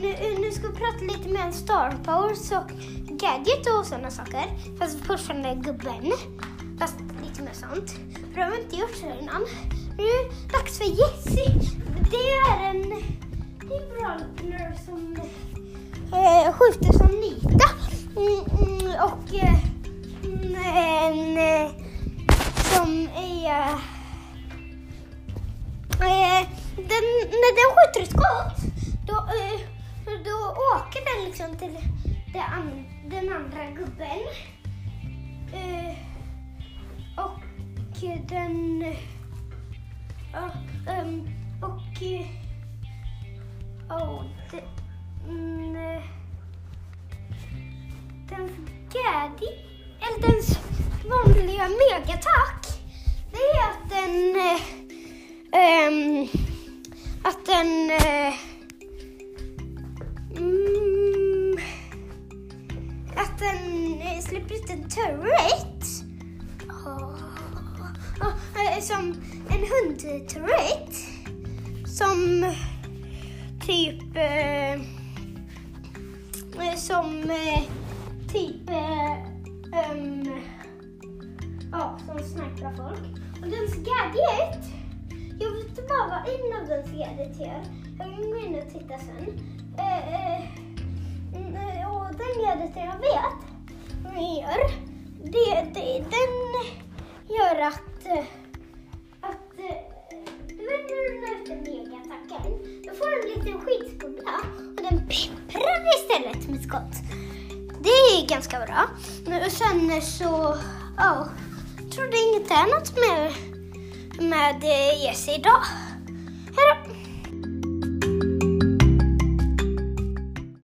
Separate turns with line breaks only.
nu, nu ska vi prata lite mer om Star Powers och Gadget och sådana saker. Fast fortfarande gubben. Fast lite mer sånt. För det har vi inte gjort så innan. Nu är det dags för Jessie. Det är en Gibraltar som eh, skjuter som Nita. Mm, mm, och eh, mm, en eh, som är... Eh, den, när den skjuter ett skott, då, eh, åker den liksom till an, den andra gubben. Eh, och den... ja, ehm, och... Den... Oh, den Gaddy, eller den vanliga megatak. det är att den... Eh, ehm, att den... Eh, den ut en turret. Oh, oh, som en hundturret. Som typ... Eh, eh som eh, typ... Eh, ja, som sniprar folk. Och dens gadget, jag vet inte bara vad en av dens gadget gör. Jag kan gå in och titta sen. Eh, eh, mm, eh och den gadgeten jag vet den gör, det, det, den gör att, eh, att eh, du vet när du möter megaattacken, då får du en liten skitbubbla och den pipprar istället med skott. Det är ganska bra. Och sen så, ja, jag tror det inget annat mer med eh, Jesse idag.